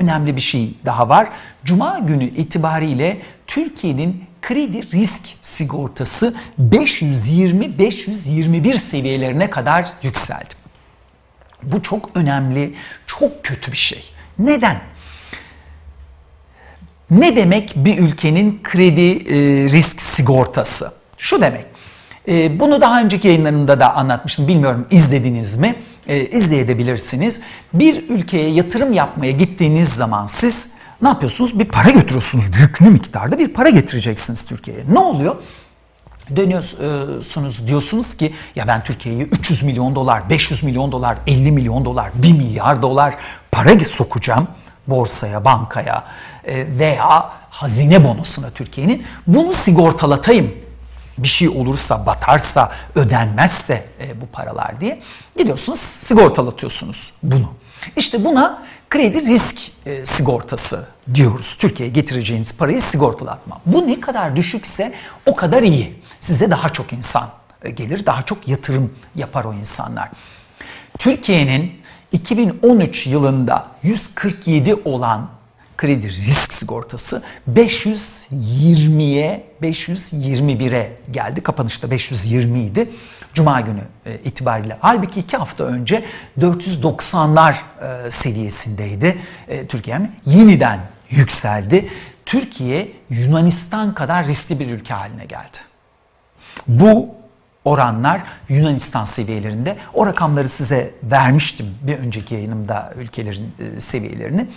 önemli bir şey daha var. Cuma günü itibariyle Türkiye'nin kredi risk sigortası 520-521 seviyelerine kadar yükseldi. Bu çok önemli, çok kötü bir şey. Neden? Ne demek bir ülkenin kredi e, risk sigortası? Şu demek. E, bunu daha önceki yayınlarımda da anlatmıştım. Bilmiyorum izlediniz mi? E, izleyebilirsiniz. Bir ülkeye yatırım yapmaya gittiğiniz zaman siz ne yapıyorsunuz? Bir para götürüyorsunuz. Büyüklü miktarda bir para getireceksiniz Türkiye'ye. Ne oluyor? dönüyorsunuz diyorsunuz ki ya ben Türkiye'ye 300 milyon dolar, 500 milyon dolar, 50 milyon dolar, 1 milyar dolar para sokacağım borsaya, bankaya e, veya hazine bonosuna Türkiye'nin. Bunu sigortalatayım. Bir şey olursa, batarsa, ödenmezse e, bu paralar diye gidiyorsunuz sigortalatıyorsunuz bunu. İşte buna kredi risk e, sigortası diyoruz. Türkiye'ye getireceğiniz parayı sigortalatma. Bu ne kadar düşükse o kadar iyi. Size daha çok insan gelir, daha çok yatırım yapar o insanlar. Türkiye'nin 2013 yılında 147 olan kredi risk sigortası 520'ye 521'e geldi. Kapanışta 520 idi. Cuma günü e, itibariyle. Halbuki iki hafta önce 490'lar e, seviyesindeydi e, Türkiye. Yeniden yükseldi. Türkiye Yunanistan kadar riskli bir ülke haline geldi. Bu oranlar Yunanistan seviyelerinde. O rakamları size vermiştim bir önceki yayınımda ülkelerin seviyelerini.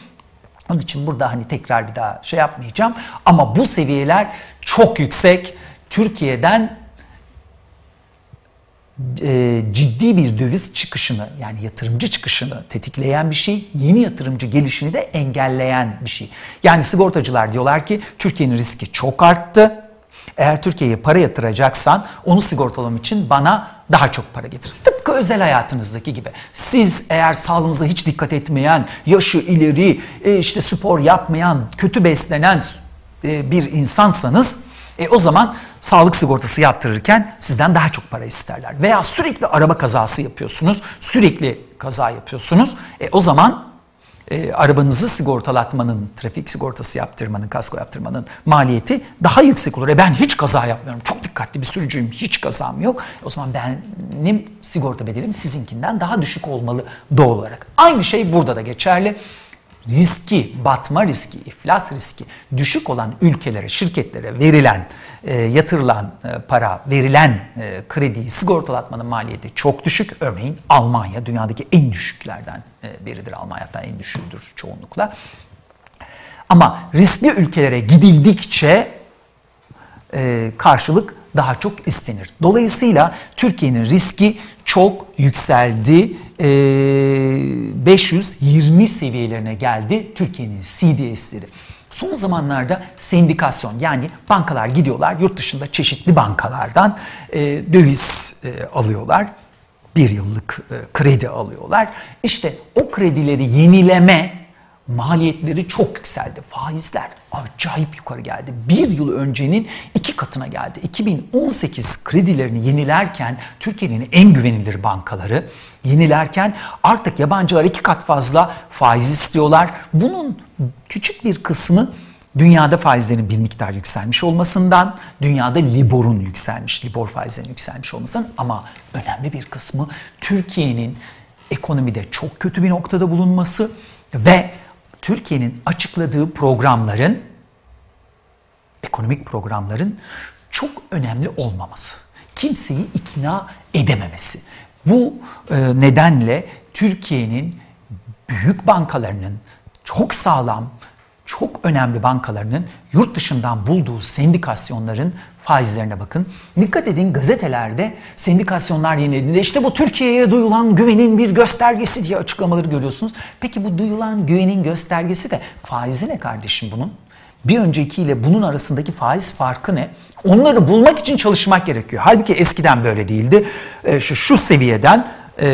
Onun için burada hani tekrar bir daha şey yapmayacağım. Ama bu seviyeler çok yüksek. Türkiye'den e, ciddi bir döviz çıkışını yani yatırımcı çıkışını tetikleyen bir şey, yeni yatırımcı gelişini de engelleyen bir şey. Yani sigortacılar diyorlar ki Türkiye'nin riski çok arttı. Eğer Türkiye'ye para yatıracaksan onu sigortalam için bana daha çok para getir. Tıpkı özel hayatınızdaki gibi. Siz eğer sağlığınıza hiç dikkat etmeyen, yaşı ileri, e, işte spor yapmayan, kötü beslenen e, bir insansanız e, o zaman sağlık sigortası yaptırırken sizden daha çok para isterler. Veya sürekli araba kazası yapıyorsunuz, sürekli kaza yapıyorsunuz. E, o zaman e, arabanızı sigortalatmanın, trafik sigortası yaptırmanın, kasko yaptırmanın maliyeti daha yüksek olur. E ben hiç kaza yapmıyorum, çok dikkatli bir sürücüyüm, hiç kazam yok. O zaman benim sigorta bedelim sizinkinden daha düşük olmalı doğal olarak. Aynı şey burada da geçerli riski, batma riski, iflas riski düşük olan ülkelere, şirketlere verilen, e, yatırılan e, para, verilen e, krediyi sigortalatmanın maliyeti çok düşük. Örneğin Almanya dünyadaki en düşüklerden e, biridir. Almanya'dan en düşüğüdür çoğunlukla. Ama riskli ülkelere gidildikçe e, karşılık daha çok istenir. Dolayısıyla Türkiye'nin riski çok yükseldi. E, 520 seviyelerine geldi Türkiye'nin CDS'leri. Son zamanlarda sendikasyon yani bankalar gidiyorlar yurt dışında çeşitli bankalardan e, döviz e, alıyorlar. Bir yıllık e, kredi alıyorlar. İşte o kredileri yenileme maliyetleri çok yükseldi. Faizler acayip yukarı geldi. Bir yıl öncenin iki katına geldi. 2018 kredilerini yenilerken Türkiye'nin en güvenilir bankaları yenilerken artık yabancılar iki kat fazla faiz istiyorlar. Bunun küçük bir kısmı dünyada faizlerin bir miktar yükselmiş olmasından, dünyada Libor'un yükselmiş, Libor faizlerinin yükselmiş olmasından ama önemli bir kısmı Türkiye'nin ekonomide çok kötü bir noktada bulunması ve Türkiye'nin açıkladığı programların, ekonomik programların çok önemli olmaması. Kimseyi ikna edememesi. Bu e, nedenle Türkiye'nin büyük bankalarının çok sağlam, çok önemli bankalarının yurt dışından bulduğu sendikasyonların faizlerine bakın. Dikkat edin gazetelerde sendikasyonlar yenilediğinde işte bu Türkiye'ye duyulan güvenin bir göstergesi diye açıklamaları görüyorsunuz. Peki bu duyulan güvenin göstergesi de faizi ne kardeşim bunun? Bir öncekiyle bunun arasındaki faiz farkı ne? Onları bulmak için çalışmak gerekiyor. Halbuki eskiden böyle değildi. E, şu, şu seviyeden e,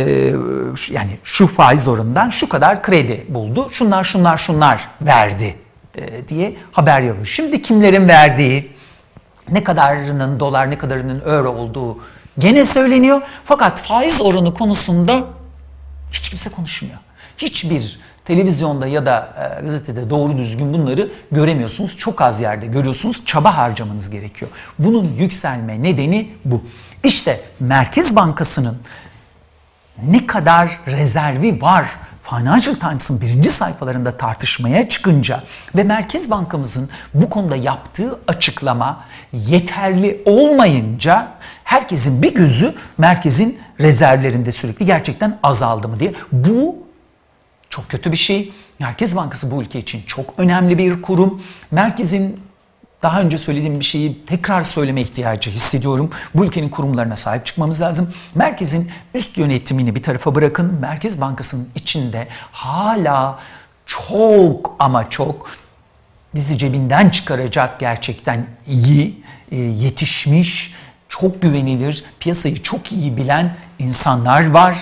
yani şu faiz oranından şu kadar kredi buldu. Şunlar şunlar şunlar verdi diye haber yapıyor. Şimdi kimlerin verdiği, ne kadarının dolar ne kadarının euro olduğu gene söyleniyor. Fakat faiz oranı konusunda hiç kimse konuşmuyor. Hiçbir Televizyonda ya da e, gazetede doğru düzgün bunları göremiyorsunuz. Çok az yerde görüyorsunuz. Çaba harcamanız gerekiyor. Bunun yükselme nedeni bu. İşte Merkez Bankası'nın ne kadar rezervi var Financial Times'ın birinci sayfalarında tartışmaya çıkınca ve Merkez Bankamızın bu konuda yaptığı açıklama yeterli olmayınca herkesin bir gözü merkezin rezervlerinde sürekli gerçekten azaldı mı diye. Bu çok kötü bir şey. Merkez Bankası bu ülke için çok önemli bir kurum. Merkezin daha önce söylediğim bir şeyi tekrar söyleme ihtiyacı hissediyorum. Bu ülkenin kurumlarına sahip çıkmamız lazım. Merkezin üst yönetimini bir tarafa bırakın. Merkez Bankası'nın içinde hala çok ama çok bizi cebinden çıkaracak gerçekten iyi, e, yetişmiş, çok güvenilir, piyasayı çok iyi bilen insanlar var.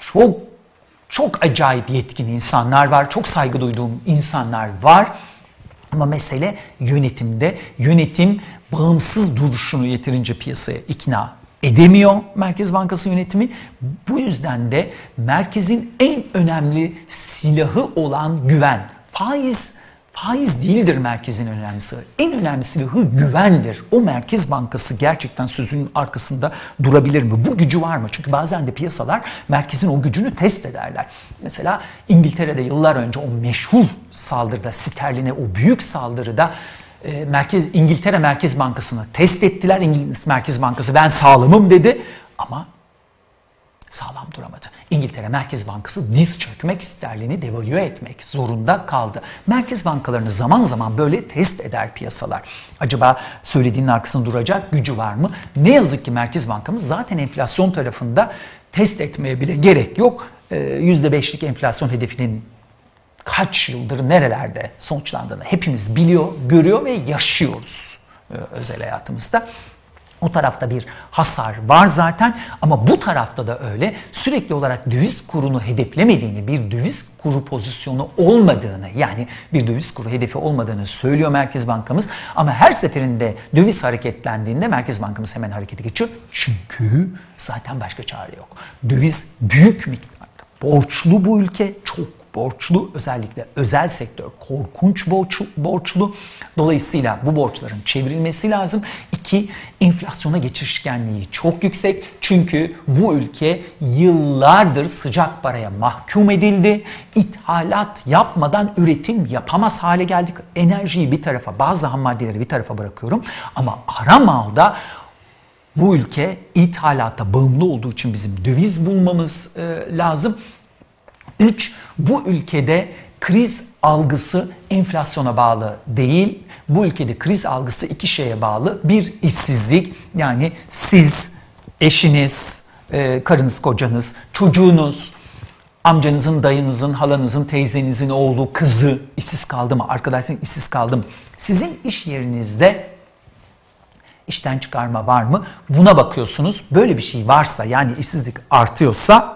Çok çok acayip yetkin insanlar var. Çok saygı duyduğum insanlar var. Ama mesele yönetimde. Yönetim bağımsız duruşunu yeterince piyasaya ikna edemiyor Merkez Bankası yönetimi. Bu yüzden de merkezin en önemli silahı olan güven. Faiz Faiz değildir merkezin önemli. En önemli silahı güvendir. O merkez bankası gerçekten sözünün arkasında durabilir mi? Bu gücü var mı? Çünkü bazen de piyasalar merkezin o gücünü test ederler. Mesela İngiltere'de yıllar önce o meşhur saldırıda, sterline o büyük saldırıda e, Merkez İngiltere Merkez Bankası'nı test ettiler. İngiliz Merkez Bankası ben sağlamım dedi ama sağlam duramadı. İngiltere Merkez Bankası diz çökmek, sterlini devalüe etmek zorunda kaldı. Merkez bankalarını zaman zaman böyle test eder piyasalar. Acaba söylediğinin arkasında duracak gücü var mı? Ne yazık ki Merkez Bankamız zaten enflasyon tarafında test etmeye bile gerek yok. %5'lik ee, enflasyon hedefinin kaç yıldır nerelerde sonuçlandığını hepimiz biliyor, görüyor ve yaşıyoruz e, özel hayatımızda. O tarafta bir hasar var zaten ama bu tarafta da öyle sürekli olarak döviz kurunu hedeflemediğini, bir döviz kuru pozisyonu olmadığını yani bir döviz kuru hedefi olmadığını söylüyor Merkez Bankamız. Ama her seferinde döviz hareketlendiğinde Merkez Bankamız hemen harekete geçiyor. Çünkü zaten başka çare yok. Döviz büyük miktarda borçlu bu ülke çok borçlu özellikle özel sektör korkunç borçlu. Dolayısıyla bu borçların çevrilmesi lazım. İki, enflasyona geçişkenliği çok yüksek. Çünkü bu ülke yıllardır sıcak paraya mahkum edildi. İthalat yapmadan üretim yapamaz hale geldik. Enerjiyi bir tarafa, bazı ham maddeleri bir tarafa bırakıyorum. Ama ara malda bu ülke ithalata bağımlı olduğu için bizim döviz bulmamız e, lazım. Üç, bu ülkede kriz algısı enflasyona bağlı değil. Bu ülkede kriz algısı iki şeye bağlı. Bir işsizlik yani siz, eşiniz, e, karınız, kocanız, çocuğunuz, amcanızın, dayınızın, halanızın, teyzenizin oğlu, kızı işsiz kaldı mı? Arkadaşın işsiz kaldı mı? Sizin iş yerinizde işten çıkarma var mı? Buna bakıyorsunuz. Böyle bir şey varsa yani işsizlik artıyorsa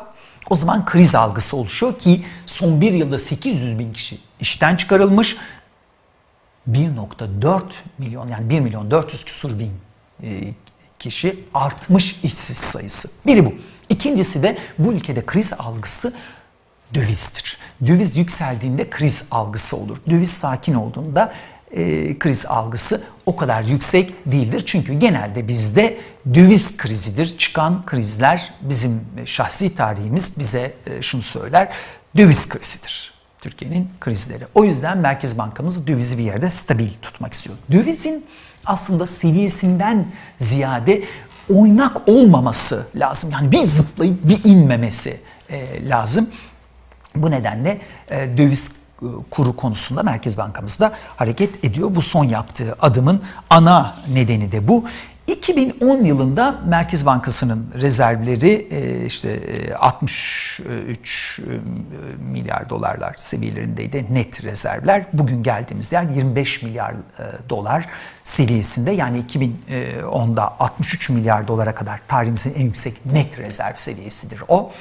o zaman kriz algısı oluşuyor ki son bir yılda 800 bin kişi işten çıkarılmış. 1.4 milyon yani 1 milyon 400 küsur bin e, kişi artmış işsiz sayısı. Biri bu. İkincisi de bu ülkede kriz algısı dövizdir. Döviz yükseldiğinde kriz algısı olur. Döviz sakin olduğunda e, kriz algısı o kadar yüksek değildir. Çünkü genelde bizde döviz krizidir. Çıkan krizler bizim şahsi tarihimiz bize e, şunu söyler. Döviz krizidir. Türkiye'nin krizleri. O yüzden Merkez Bankamız dövizi bir yerde stabil tutmak istiyor. Dövizin aslında seviyesinden ziyade oynak olmaması lazım. Yani bir zıplayıp bir inmemesi e, lazım. Bu nedenle e, döviz kuru konusunda Merkez Bankamız da hareket ediyor. Bu son yaptığı adımın ana nedeni de bu. 2010 yılında Merkez Bankası'nın rezervleri e, işte 63 e, e, milyar dolarlar seviyelerindeydi net rezervler. Bugün geldiğimiz yer 25 milyar dolar seviyesinde. Yani 2010'da 63 milyar dolara kadar tarihimizin en yüksek net rezerv seviyesidir o.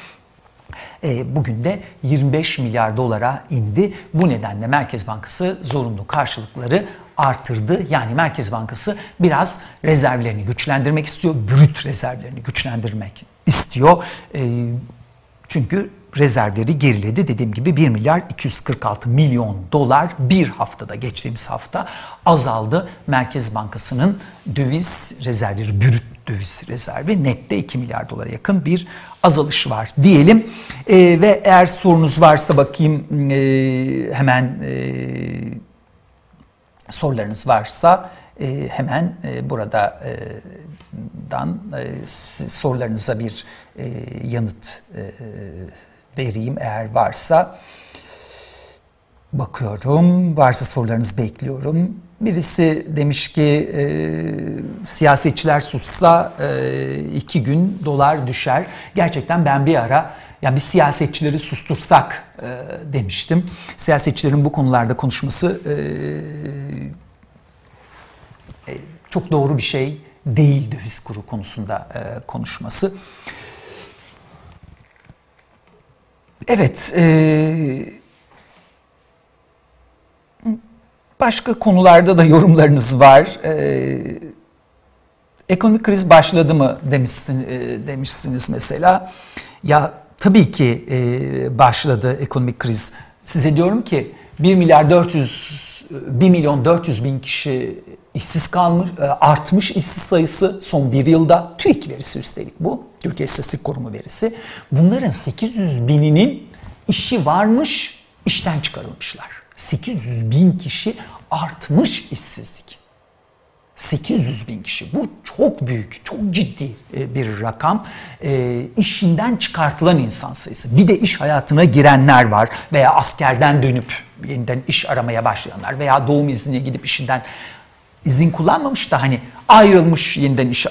E, bugün de 25 milyar dolara indi. Bu nedenle Merkez Bankası zorunlu karşılıkları artırdı. Yani Merkez Bankası biraz rezervlerini güçlendirmek istiyor. Brüt rezervlerini güçlendirmek istiyor. E, çünkü rezervleri geriledi. Dediğim gibi 1 milyar 246 milyon dolar bir haftada geçtiğimiz hafta azaldı. Merkez Bankası'nın döviz rezervleri, bürüt döviz rezervi nette 2 milyar dolara yakın bir azalış var diyelim. E, ve eğer sorunuz varsa bakayım e, hemen e, sorularınız varsa e, hemen e, buradan e, sorularınıza bir e, yanıt e, vereyim eğer varsa. Bakıyorum. Varsa sorularınızı bekliyorum. Birisi demiş ki e, siyasetçiler sussa e, iki gün dolar düşer. Gerçekten ben bir ara yani biz siyasetçileri sustursak e, demiştim. Siyasetçilerin bu konularda konuşması e, e, çok doğru bir şey değil döviz kuru konusunda e, konuşması. Evet, e, başka konularda da yorumlarınız var. E, ekonomik kriz başladı mı demişsin, e, demişsiniz mesela. Ya tabii ki e, başladı ekonomik kriz. Size diyorum ki 1 milyar 400 1 milyon 400 bin kişi işsiz kalmış, e, artmış işsiz sayısı son bir yılda. TÜİK verisi üstelik bu. Türkiye İstatistik Kurumu verisi. Bunların 800 bininin işi varmış, işten çıkarılmışlar. 800 bin kişi artmış işsizlik. 800 bin kişi. Bu çok büyük, çok ciddi e, bir rakam. E, işinden çıkartılan insan sayısı. Bir de iş hayatına girenler var veya askerden dönüp yeniden iş aramaya başlayanlar veya doğum iznine gidip işinden izin kullanmamış da hani ayrılmış yeniden iş e,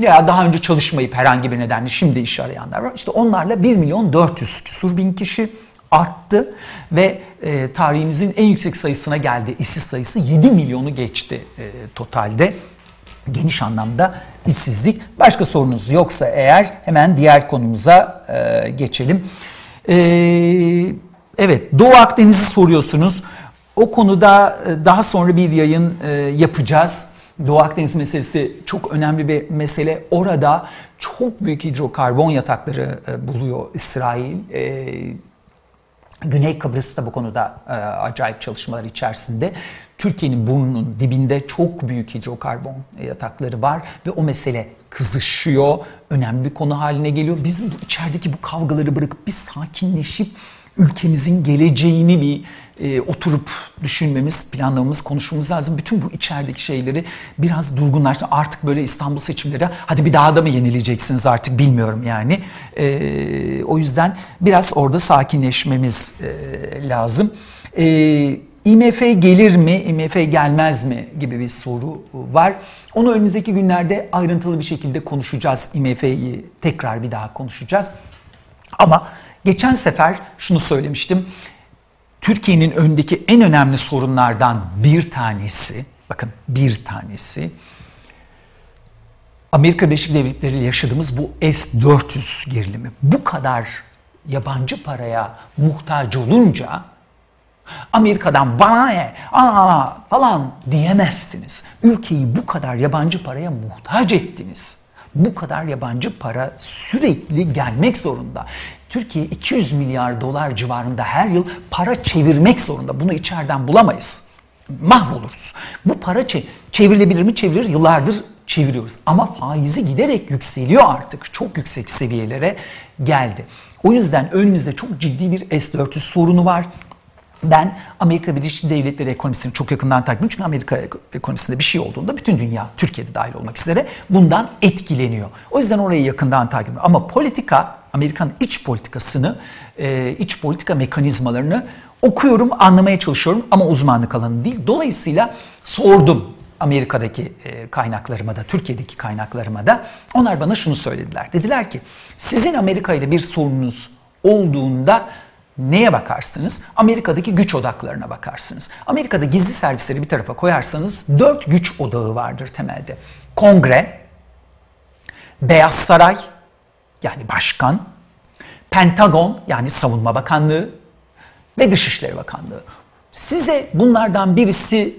veya daha önce çalışmayıp herhangi bir nedenle şimdi iş arayanlar var. İşte onlarla 1 milyon 400 küsur bin kişi arttı ve e, tarihimizin en yüksek sayısına geldi. İşsiz sayısı 7 milyonu geçti e, totalde. Geniş anlamda işsizlik. Başka sorunuz yoksa eğer hemen diğer konumuza e, geçelim. E, evet Doğu Akdeniz'i soruyorsunuz. O konuda e, daha sonra bir yayın e, yapacağız. Doğu Akdeniz meselesi çok önemli bir mesele. Orada çok büyük hidrokarbon yatakları e, buluyor İsrail. Güney Kıbrıs da bu konuda acayip çalışmalar içerisinde. Türkiye'nin burnunun dibinde çok büyük hidrokarbon yatakları var ve o mesele kızışıyor. Önemli bir konu haline geliyor. Bu içerideki bu kavgaları bırakıp bir sakinleşip ülkemizin geleceğini bir e, oturup düşünmemiz, planlamamız, konuşmamız lazım. Bütün bu içerideki şeyleri biraz durgunlaştı. Artık böyle İstanbul seçimleri hadi bir daha da mı yenileyeceksiniz artık bilmiyorum yani. E, o yüzden biraz orada sakinleşmemiz e, lazım. E, IMF gelir mi, IMF gelmez mi gibi bir soru var. Onu önümüzdeki günlerde ayrıntılı bir şekilde konuşacağız. IMF'yi tekrar bir daha konuşacağız. Ama geçen sefer şunu söylemiştim. Türkiye'nin önündeki en önemli sorunlardan bir tanesi, bakın bir tanesi, Amerika Birleşik Devletleri ile yaşadığımız bu S-400 gerilimi. Bu kadar yabancı paraya muhtaç olunca Amerika'dan bana ne aa falan diyemezsiniz. Ülkeyi bu kadar yabancı paraya muhtaç ettiniz. Bu kadar yabancı para sürekli gelmek zorunda. Türkiye 200 milyar dolar civarında her yıl para çevirmek zorunda. Bunu içeriden bulamayız. Mahvoluruz. Bu para çevrilebilir mi? Çevirir. Yıllardır çeviriyoruz. Ama faizi giderek yükseliyor artık. Çok yüksek seviyelere geldi. O yüzden önümüzde çok ciddi bir S-400 sorunu var. Ben Amerika Birleşik Devletleri ekonomisini çok yakından takip ediyorum. Çünkü Amerika ekonomisinde bir şey olduğunda bütün dünya, Türkiye'de dahil olmak üzere bundan etkileniyor. O yüzden orayı yakından takip ediyorum. Ama politika, Amerikan iç politikasını, e, iç politika mekanizmalarını okuyorum, anlamaya çalışıyorum ama uzmanlık alanı değil. Dolayısıyla sordum Amerika'daki e, kaynaklarıma da, Türkiye'deki kaynaklarıma da. Onlar bana şunu söylediler. Dediler ki sizin Amerika ile bir sorununuz olduğunda neye bakarsınız? Amerika'daki güç odaklarına bakarsınız. Amerika'da gizli servisleri bir tarafa koyarsanız dört güç odağı vardır temelde. Kongre, Beyaz Saray yani başkan, Pentagon yani Savunma Bakanlığı ve Dışişleri Bakanlığı. Size bunlardan birisi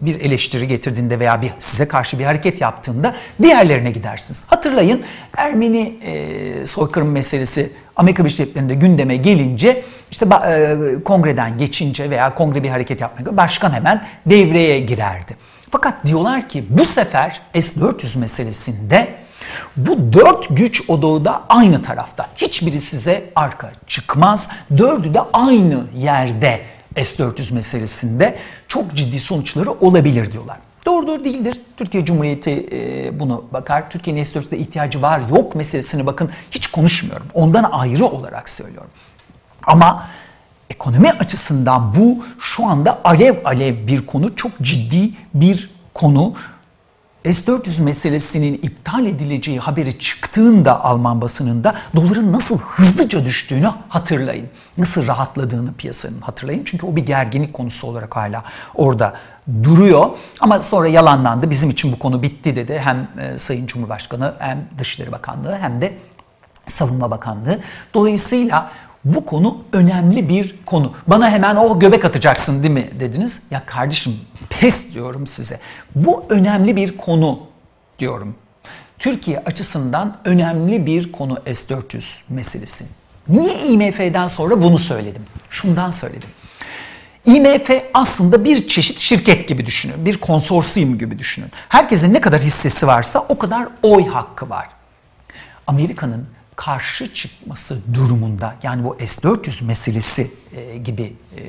bir eleştiri getirdiğinde veya bir size karşı bir hareket yaptığında diğerlerine gidersiniz. Hatırlayın Ermeni e, soykırım meselesi Amerika Birleşik Devletleri'nde gündeme gelince işte e, kongreden geçince veya kongre bir hareket yapmak başkan hemen devreye girerdi. Fakat diyorlar ki bu sefer S-400 meselesinde bu dört güç odağı da aynı tarafta. Hiçbiri size arka çıkmaz. Dördü de aynı yerde S-400 meselesinde çok ciddi sonuçları olabilir diyorlar. Doğrudur değildir. Türkiye Cumhuriyeti e, bunu bakar. Türkiye'nin S-400'de ihtiyacı var yok meselesini bakın hiç konuşmuyorum. Ondan ayrı olarak söylüyorum. Ama ekonomi açısından bu şu anda alev alev bir konu. Çok ciddi bir konu. S-400 meselesinin iptal edileceği haberi çıktığında Alman basınında doların nasıl hızlıca düştüğünü hatırlayın. Nasıl rahatladığını piyasanın hatırlayın. Çünkü o bir gerginlik konusu olarak hala orada duruyor. Ama sonra yalanlandı. Bizim için bu konu bitti dedi. Hem e, Sayın Cumhurbaşkanı hem Dışişleri Bakanlığı hem de Savunma Bakanlığı. Dolayısıyla bu konu önemli bir konu. Bana hemen o oh, göbek atacaksın değil mi dediniz. Ya kardeşim pes diyorum size. Bu önemli bir konu diyorum. Türkiye açısından önemli bir konu S-400 meselesi. Niye IMF'den sonra bunu söyledim? Şundan söyledim. IMF aslında bir çeşit şirket gibi düşünün. Bir konsorsiyum gibi düşünün. Herkesin ne kadar hissesi varsa o kadar oy hakkı var. Amerika'nın karşı çıkması durumunda yani bu S-400 meselesi e, gibi e,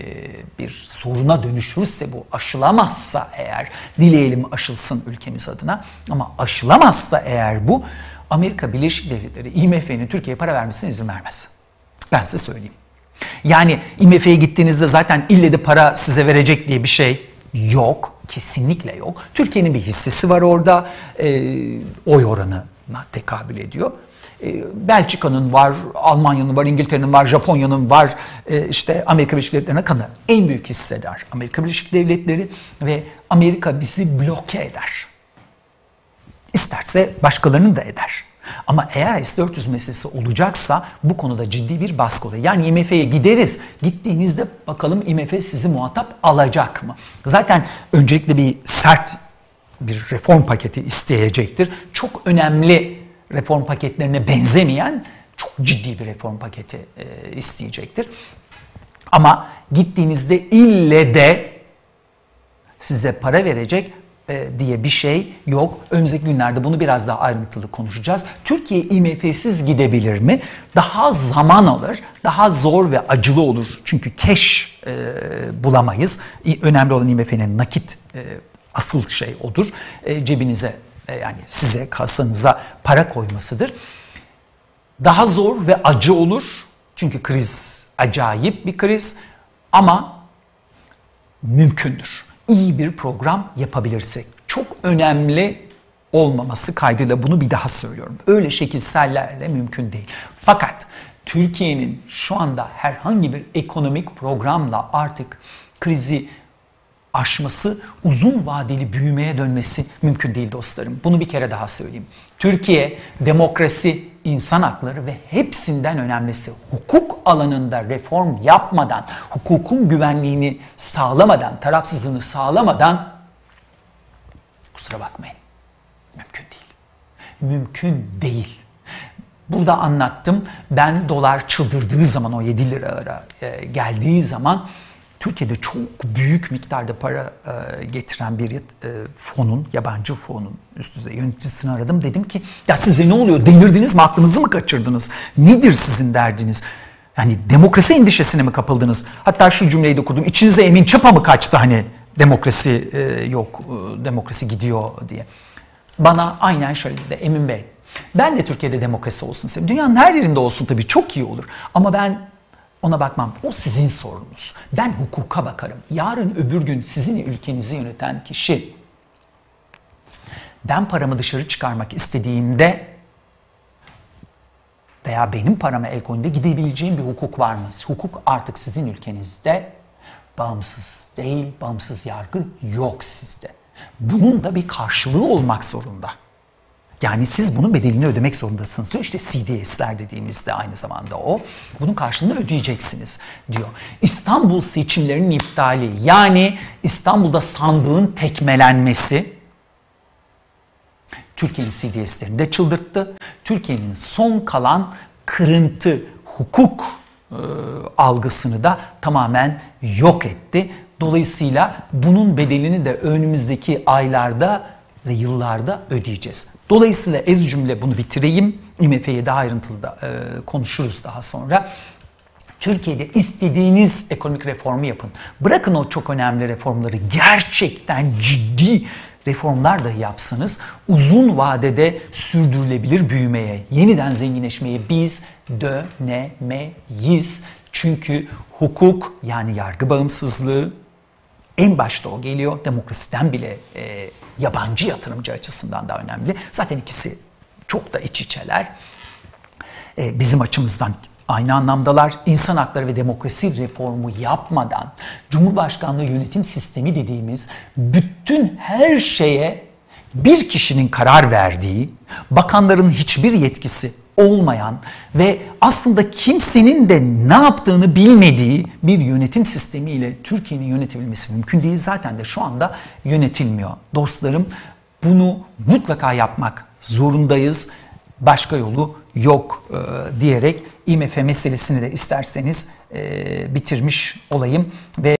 bir soruna dönüşürse bu aşılamazsa eğer dileyelim aşılsın ülkemiz adına ama aşılamazsa eğer bu Amerika Birleşik Devletleri IMF'nin Türkiye'ye para vermesine izin vermez. Ben size söyleyeyim. Yani IMF'ye gittiğinizde zaten ille de para size verecek diye bir şey yok. Kesinlikle yok. Türkiye'nin bir hissesi var orada. E, oy oranına tekabül ediyor. E, Belçika'nın var, Almanya'nın var, İngiltere'nin var, Japonya'nın var, e, işte Amerika Birleşik Devletleri'ne kadar en büyük hissedar Amerika Birleşik Devletleri ve Amerika bizi bloke eder. İsterse başkalarını da eder. Ama eğer S-400 meselesi olacaksa bu konuda ciddi bir baskı oluyor. Yani IMF'ye gideriz. Gittiğinizde bakalım IMF sizi muhatap alacak mı? Zaten öncelikle bir sert bir reform paketi isteyecektir. Çok önemli reform paketlerine benzemeyen çok ciddi bir reform paketi e, isteyecektir. Ama gittiğinizde ille de size para verecek e, diye bir şey yok. Önümüzdeki günlerde bunu biraz daha ayrıntılı konuşacağız. Türkiye IMF'siz gidebilir mi? Daha zaman alır, daha zor ve acılı olur. Çünkü keş e, bulamayız. Önemli olan IMF'nin nakit e, asıl şey odur. E, cebinize yani size kasanıza para koymasıdır. Daha zor ve acı olur. Çünkü kriz acayip bir kriz ama mümkündür. İyi bir program yapabilirsek. Çok önemli olmaması kaydıyla bunu bir daha söylüyorum. Öyle şekilsellerle mümkün değil. Fakat Türkiye'nin şu anda herhangi bir ekonomik programla artık krizi aşması, uzun vadeli büyümeye dönmesi mümkün değil dostlarım. Bunu bir kere daha söyleyeyim. Türkiye demokrasi, insan hakları ve hepsinden önemlisi hukuk alanında reform yapmadan, hukukun güvenliğini sağlamadan, tarafsızlığını sağlamadan kusura bakmayın. Mümkün değil. Mümkün değil. Burada anlattım. Ben dolar çıldırdığı zaman o 7 lira e, geldiği zaman Türkiye'de çok büyük miktarda para e, getiren bir e, fonun, yabancı fonun üst düzey yöneticisini aradım. Dedim ki ya size ne oluyor? Delirdiniz mi? Aklınızı mı kaçırdınız? Nedir sizin derdiniz? Yani demokrasi endişesine mi kapıldınız? Hatta şu cümleyi de kurdum. İçinize Emin Çapa mı kaçtı hani demokrasi e, yok, e, demokrasi gidiyor diye. Bana aynen şöyle dedi Emin Bey. Ben de Türkiye'de demokrasi olsun istedim. Dünyanın her yerinde olsun tabii çok iyi olur. Ama ben ona bakmam. O sizin sorunuz. Ben hukuka bakarım. Yarın öbür gün sizin ülkenizi yöneten kişi ben paramı dışarı çıkarmak istediğimde veya benim parama el koyduğunda gidebileceğim bir hukuk var mı? Hukuk artık sizin ülkenizde bağımsız değil, bağımsız yargı yok sizde. Bunun da bir karşılığı olmak zorunda. Yani siz bunun bedelini ödemek zorundasınız diyor. İşte CDS'ler dediğimizde aynı zamanda o. Bunun karşılığını ödeyeceksiniz diyor. İstanbul seçimlerinin iptali yani İstanbul'da sandığın tekmelenmesi Türkiye'nin CDS'lerini de çıldırttı. Türkiye'nin son kalan kırıntı hukuk e, algısını da tamamen yok etti. Dolayısıyla bunun bedelini de önümüzdeki aylarda ve yıllarda ödeyeceğiz. Dolayısıyla ez cümle bunu bitireyim. IMF'ye daha ayrıntılı da e, konuşuruz daha sonra. Türkiye'de istediğiniz ekonomik reformu yapın. Bırakın o çok önemli reformları gerçekten ciddi reformlar dahi yapsanız uzun vadede sürdürülebilir büyümeye, yeniden zenginleşmeye biz dönemeyiz. Çünkü hukuk yani yargı bağımsızlığı en başta o geliyor. Demokrasiden bile e, yabancı yatırımcı açısından da önemli. Zaten ikisi çok da iç içeler. E, bizim açımızdan aynı anlamdalar. İnsan hakları ve demokrasi reformu yapmadan Cumhurbaşkanlığı yönetim sistemi dediğimiz bütün her şeye bir kişinin karar verdiği, bakanların hiçbir yetkisi olmayan ve aslında kimsenin de ne yaptığını bilmediği bir yönetim sistemiyle Türkiye'nin yönetebilmesi mümkün değil. Zaten de şu anda yönetilmiyor. Dostlarım bunu mutlaka yapmak zorundayız. Başka yolu yok e, diyerek IMF meselesini de isterseniz e, bitirmiş olayım ve